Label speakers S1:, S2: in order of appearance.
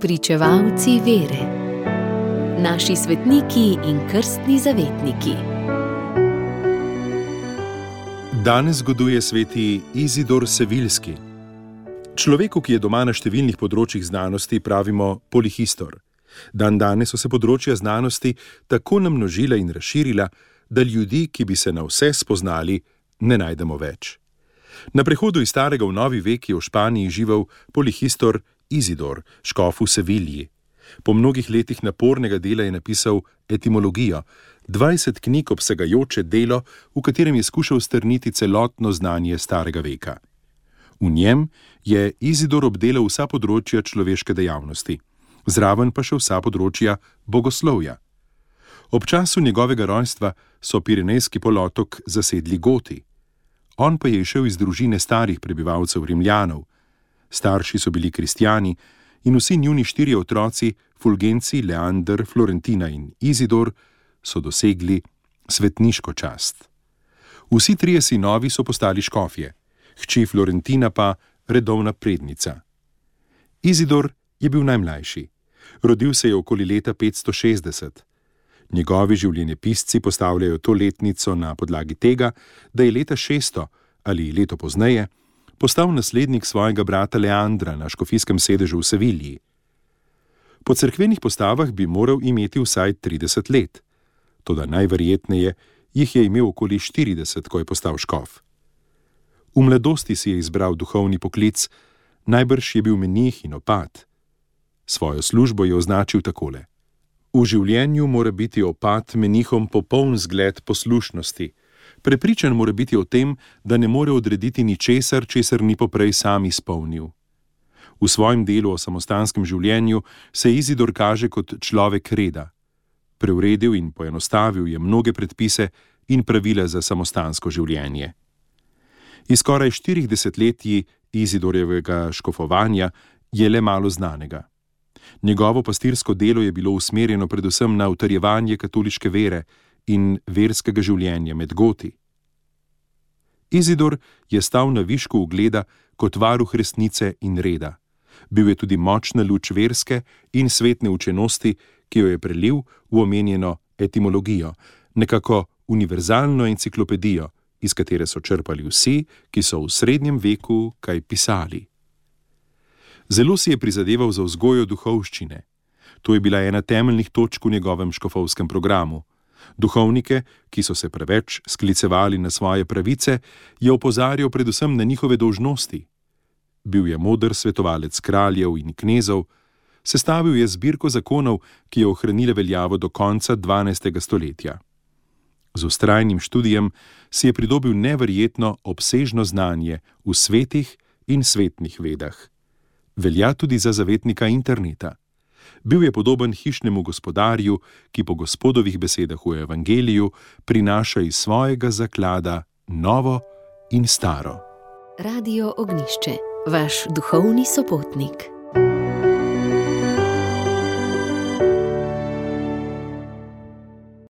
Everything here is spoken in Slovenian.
S1: Pričevalci vere, naši svetniki in krstni zavetniki.
S2: Danes zgoduje sveti Izidor Sevilski. Človeku, ki je doma na številnih področjih znanosti, pravimo polihistor. Dan danes so se področja znanosti tako namnožila in razširila, da ljudi, ki bi se na vse spoznali, ne najdemo več. Na prehodu iz starega v novi vek je v Španiji živel polihistor Izidor, škof v Sevilji. Po mnogih letih napornega dela je napisal etimologijo, 20 knjig obsegajoče delo, v katerem je skušal strniti celotno znanje starega veka. V njem je Izidor obdelal vsa področja človeške dejavnosti, zraven pa še vsa področja bogoslovja. Ob času njegovega rojstva so Pirenejski polotok zasedli Goti. On pa je šel iz družine starih prebivalcev Rimljanov. Starši so bili kristijani in vsi njuni štirje otroci, Fulgenci, Leander, Florentina in Izidor, so dosegli svetniško čast. Vsi trije sinovi so postali škofje, hči Florentina pa redovna prednica. Izidor je bil najmlajši. Rodil se je okoli leta 560. Njegovi življenjepisci postavljajo to letnico na podlagi tega, da je leta 600 ali leto pozneje postal naslednik svojega brata Leandra na škofijskem sedežu v Sevilji. Po cerkvenih postavah bi moral imeti vsaj 30 let, toda najverjetneje jih je imel okoli 40, ko je postal škof. V mladosti si je izbral duhovni poklic, najbrž je bil menih in opad. Svojo službo je označil takole. V življenju mora biti opat menihom popoln zgled poslušnosti. Prepričan mora biti o tem, da ne more odrediti ničesar, česar ni poprej sam izpolnil. V svojem delu o samostanskem življenju se Izidor kaže kot človek reda. Preuredil in poenostavil je mnoge predpise in pravila za samostansko življenje. Iz skoraj štirih desetletij Izidorjevega škofovanja je le malo znanega. Njegovo pastirsko delo je bilo usmerjeno predvsem na utrjevanje katoliške vere in verskega življenja med goti. Izidor je stal na višku ugleda kot varuh resnice in reda. Bil je tudi močna luč verske in svetne učenosti, ki jo je prelil v omenjeno etimologijo, nekako univerzalno enciklopedijo, iz katere so črpali vsi, ki so v srednjem veku kaj pisali. Zelo si je prizadeval za vzgojo duhovščine. To je bila ena temeljnih točk v njegovem škofovskem programu. Duhovnike, ki so se preveč sklicevali na svoje pravice, je opozarjal predvsem na njihove dolžnosti. Bil je moder svetovalec kraljev in knezov, sestavil je zbirko zakonov, ki je ohranila veljavo do konca 12. stoletja. Z ustrajnim študijem si je pridobil neverjetno obsežno znanje v svetih in svetnih vedah velja tudi za zavetnika interneta. Bil je podoben hišnemu gospodarju, ki po gospodovih besedah v evangeliju prinaša iz svojega zaklada novo in staro.
S1: Radio Ognišče, vaš duhovni sopotnik.